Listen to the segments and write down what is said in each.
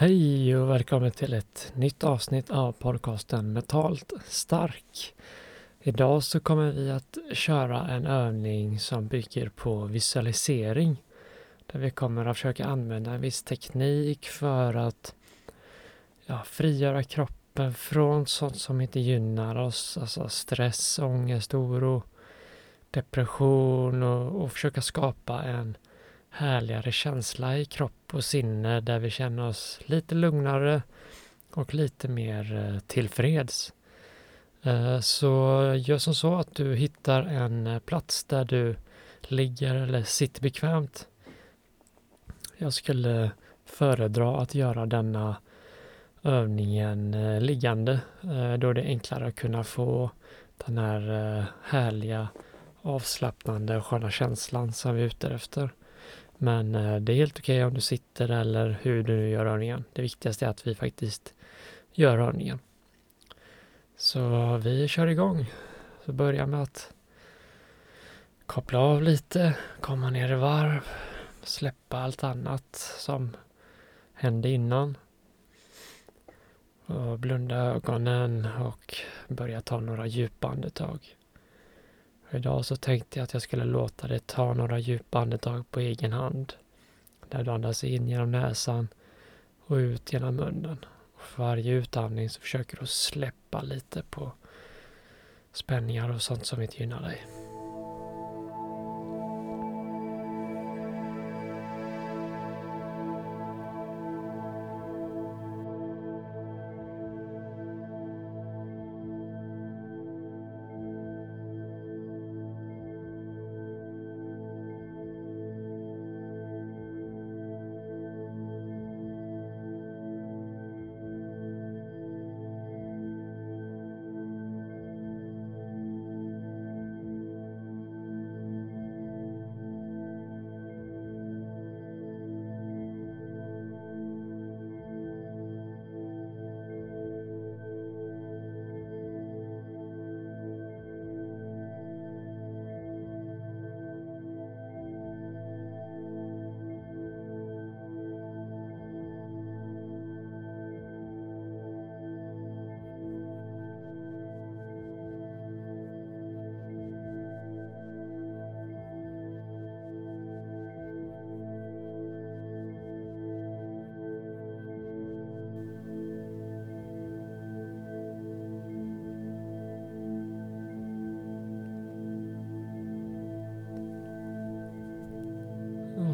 Hej och välkommen till ett nytt avsnitt av podcasten Mentalt stark. Idag så kommer vi att köra en övning som bygger på visualisering. Där vi kommer att försöka använda en viss teknik för att ja, frigöra kroppen från sånt som inte gynnar oss. Alltså stress, ångest, oro, depression och, och försöka skapa en härligare känsla i kropp och sinne där vi känner oss lite lugnare och lite mer eh, tillfreds. Eh, så gör som så att du hittar en plats där du ligger eller sitter bekvämt. Jag skulle föredra att göra denna övningen eh, liggande då det är enklare att kunna få den här härliga avslappnande och sköna känslan som vi är ute efter. Men eh, det är helt okej okay om du sitter eller hur du nu gör övningen. Det viktigaste är att vi faktiskt gör övningen. Så vi kör igång. Så börja med att koppla av lite, komma ner i varv, släppa allt annat som hände innan. Och blunda ögonen och börja ta några djupa andetag. Idag så tänkte jag att jag skulle låta dig ta några djupa andetag på egen hand. Där du andas in genom näsan och ut genom munnen. Och för varje utandning så försöker du släppa lite på spänningar och sånt som inte gynnar dig.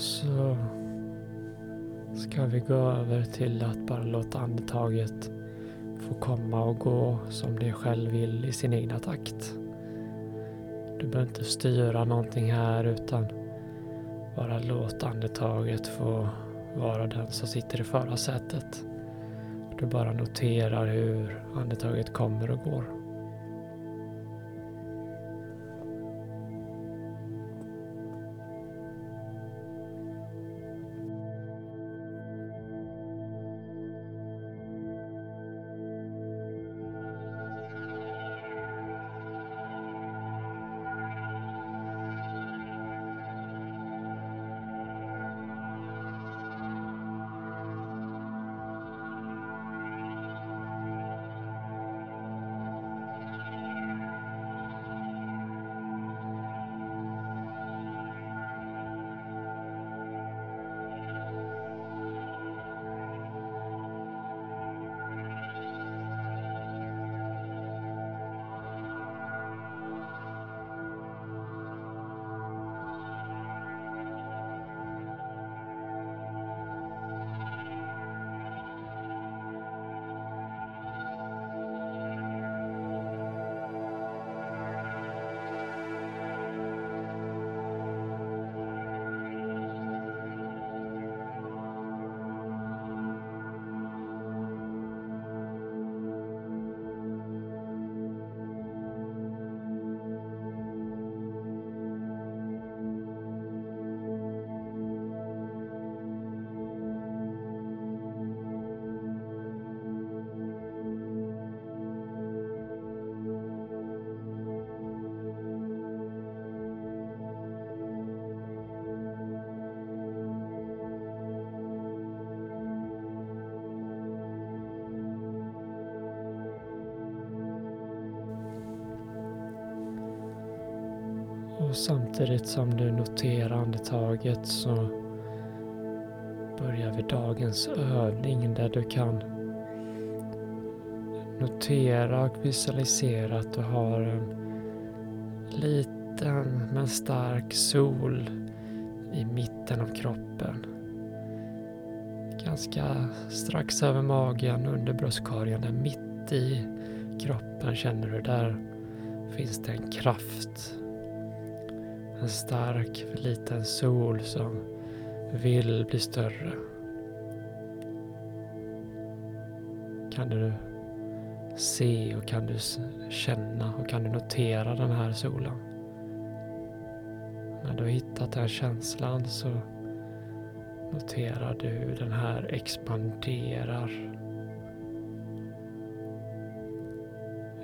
Så ska vi gå över till att bara låta andetaget få komma och gå som det själv vill i sin egna takt. Du behöver inte styra någonting här utan bara låt andetaget få vara den som sitter i förarsätet. Du bara noterar hur andetaget kommer och går. Och samtidigt som du noterar andetaget så börjar vi dagens övning där du kan notera och visualisera att du har en liten men stark sol i mitten av kroppen. Ganska strax över magen, under bröstkorgen, där mitt i kroppen känner du där finns det en kraft. En stark liten sol som vill bli större. Kan du se och kan du känna och kan du notera den här solen? När du har hittat den känslan så noterar du hur den här expanderar.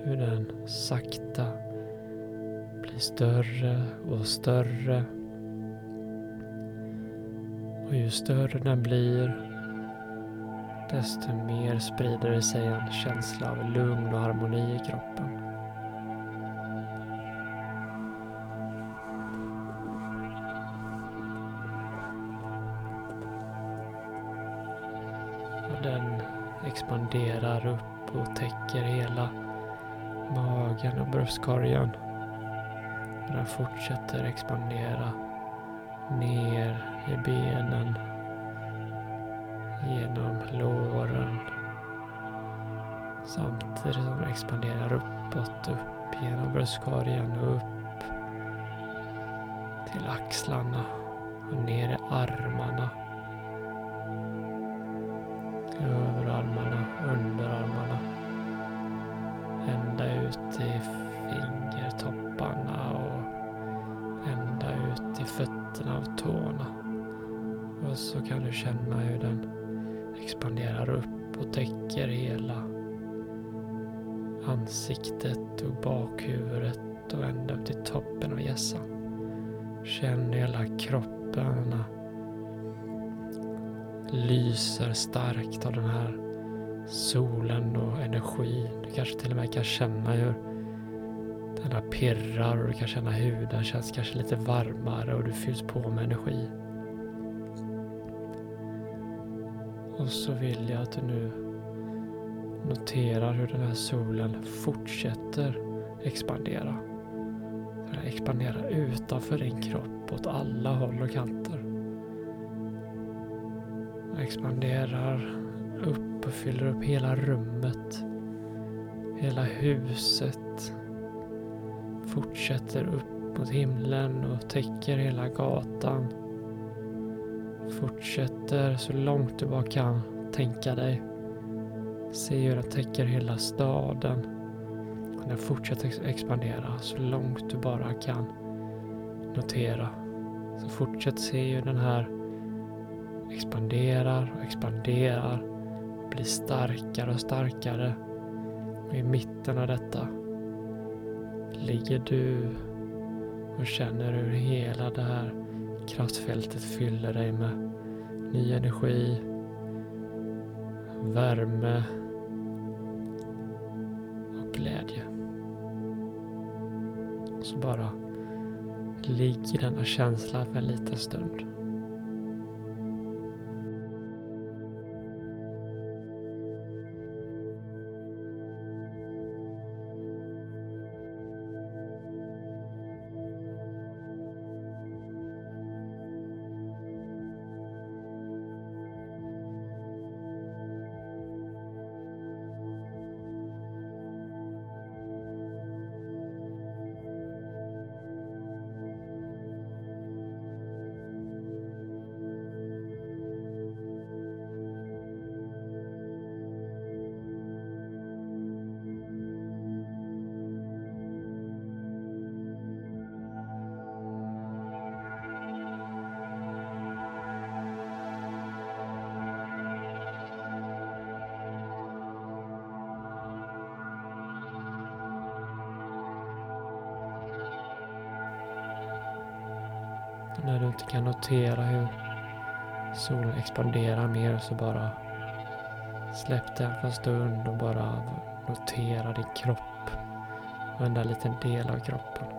Hur den sakta blir större och större. Och ju större den blir desto mer sprider det sig en känsla av lugn och harmoni i kroppen. Och den expanderar upp och täcker hela magen och bröstkorgen. Och den fortsätter expandera ner i benen genom låren samtidigt som den expanderar uppåt, upp genom bröstkorgen och upp till axlarna och ner i armarna. Överarmarna, underarmarna. Ända ut i kan du känna hur den expanderar upp och täcker hela ansiktet och bakhuvudet och ända upp till toppen av hjässan. Känn hela kroppen lyser starkt av den här solen och energin. Du kanske till och med kan känna hur den här pirrar och du kan känna huden känns kanske lite varmare och du fylls på med energi. Och så vill jag att du nu noterar hur den här solen fortsätter expandera. Den expanderar utanför din kropp åt alla håll och kanter. Den expanderar upp och fyller upp hela rummet. Hela huset. Fortsätter upp mot himlen och täcker hela gatan Fortsätter så långt du bara kan tänka dig. Se hur den täcker hela staden. Och den fortsätter expandera så långt du bara kan notera. Så fortsätt se hur den här expanderar och expanderar. Blir starkare och starkare. Och i mitten av detta ligger du och känner hur hela det här kraftfältet fyller dig med ny energi, värme och glädje. Så bara ligg i denna känsla för en liten stund. När du inte kan notera hur solen expanderar mer så bara släpp den för en stund och bara notera din kropp. Varenda liten del av kroppen.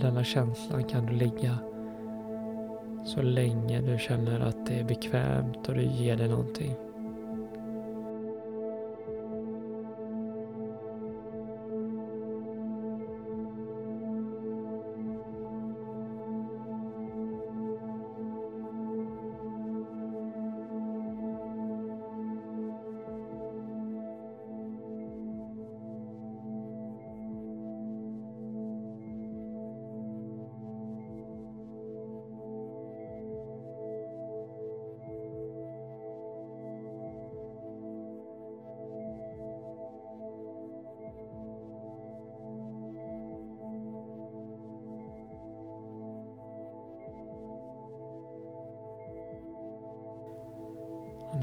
Denna känslan kan du ligga så länge du känner att det är bekvämt och det ger dig någonting.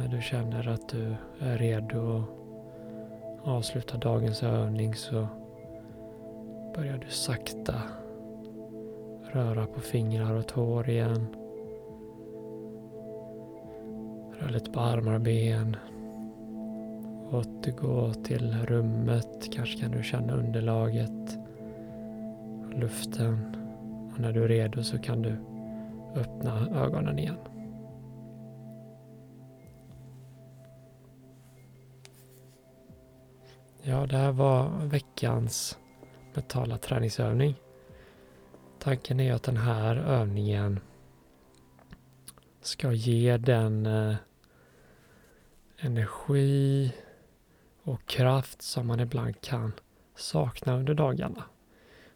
När du känner att du är redo att avsluta dagens övning så börjar du sakta röra på fingrar och tår igen. Rör lite på armar och ben. Återgå till rummet. Kanske kan du känna underlaget. och Luften. Och när du är redo så kan du öppna ögonen igen. Ja, det här var veckans mentala träningsövning. Tanken är att den här övningen ska ge den eh, energi och kraft som man ibland kan sakna under dagarna.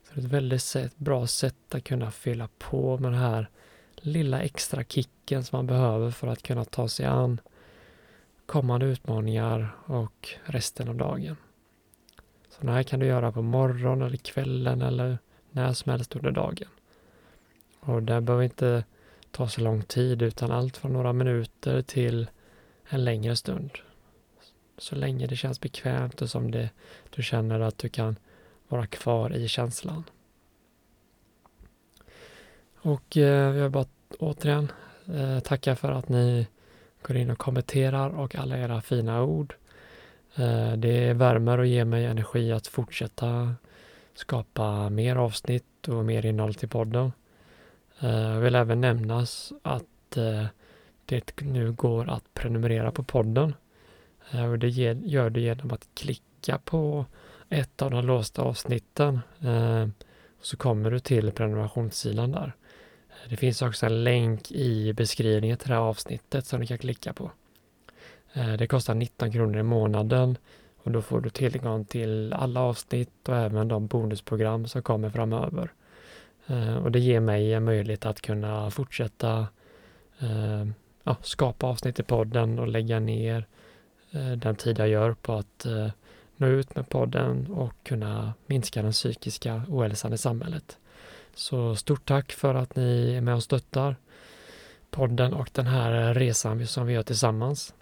Så det är ett väldigt sätt, bra sätt att kunna fylla på med den här lilla extra kicken som man behöver för att kunna ta sig an kommande utmaningar och resten av dagen. Så här kan du göra på morgonen eller kvällen eller när som helst under dagen. Och det behöver inte ta så lång tid utan allt från några minuter till en längre stund. Så länge det känns bekvämt och som det, du känner att du kan vara kvar i känslan. Och eh, jag vill bara återigen eh, tacka för att ni går in och kommenterar och alla era fina ord. Eh, det värmer och ger mig energi att fortsätta skapa mer avsnitt och mer innehåll till podden. Eh, jag vill även nämnas att eh, det nu går att prenumerera på podden. Och det gör du genom att klicka på ett av de låsta avsnitten. Så kommer du till prenumerationssidan där. Det finns också en länk i beskrivningen till det här avsnittet som du kan klicka på. Eh, det kostar 19 kronor i månaden och då får du tillgång till alla avsnitt och även de bonusprogram som kommer framöver. Eh, och det ger mig en möjlighet att kunna fortsätta eh, ja, skapa avsnitt i podden och lägga ner den tid jag gör på att nå ut med podden och kunna minska den psykiska ohälsan i samhället. Så stort tack för att ni är med och stöttar podden och den här resan som vi gör tillsammans.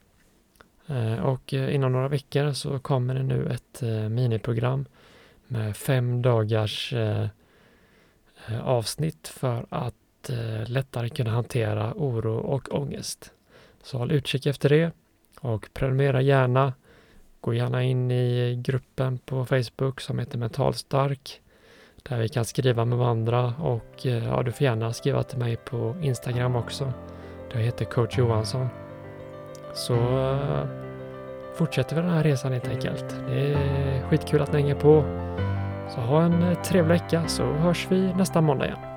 Eh, och eh, inom några veckor så kommer det nu ett eh, miniprogram med fem dagars avsnitt för att lättare kunna hantera oro och ångest. Så håll utkik efter det och prenumerera gärna. Gå gärna in i gruppen på Facebook som heter Mentalstark där vi kan skriva med varandra och ja, du får gärna skriva till mig på Instagram också. Jag heter coach Johansson. Så eh, fortsätter vi den här resan helt enkelt. Det är skitkul att ni hänger på. Så ha en eh, trevlig vecka så hörs vi nästa måndag igen.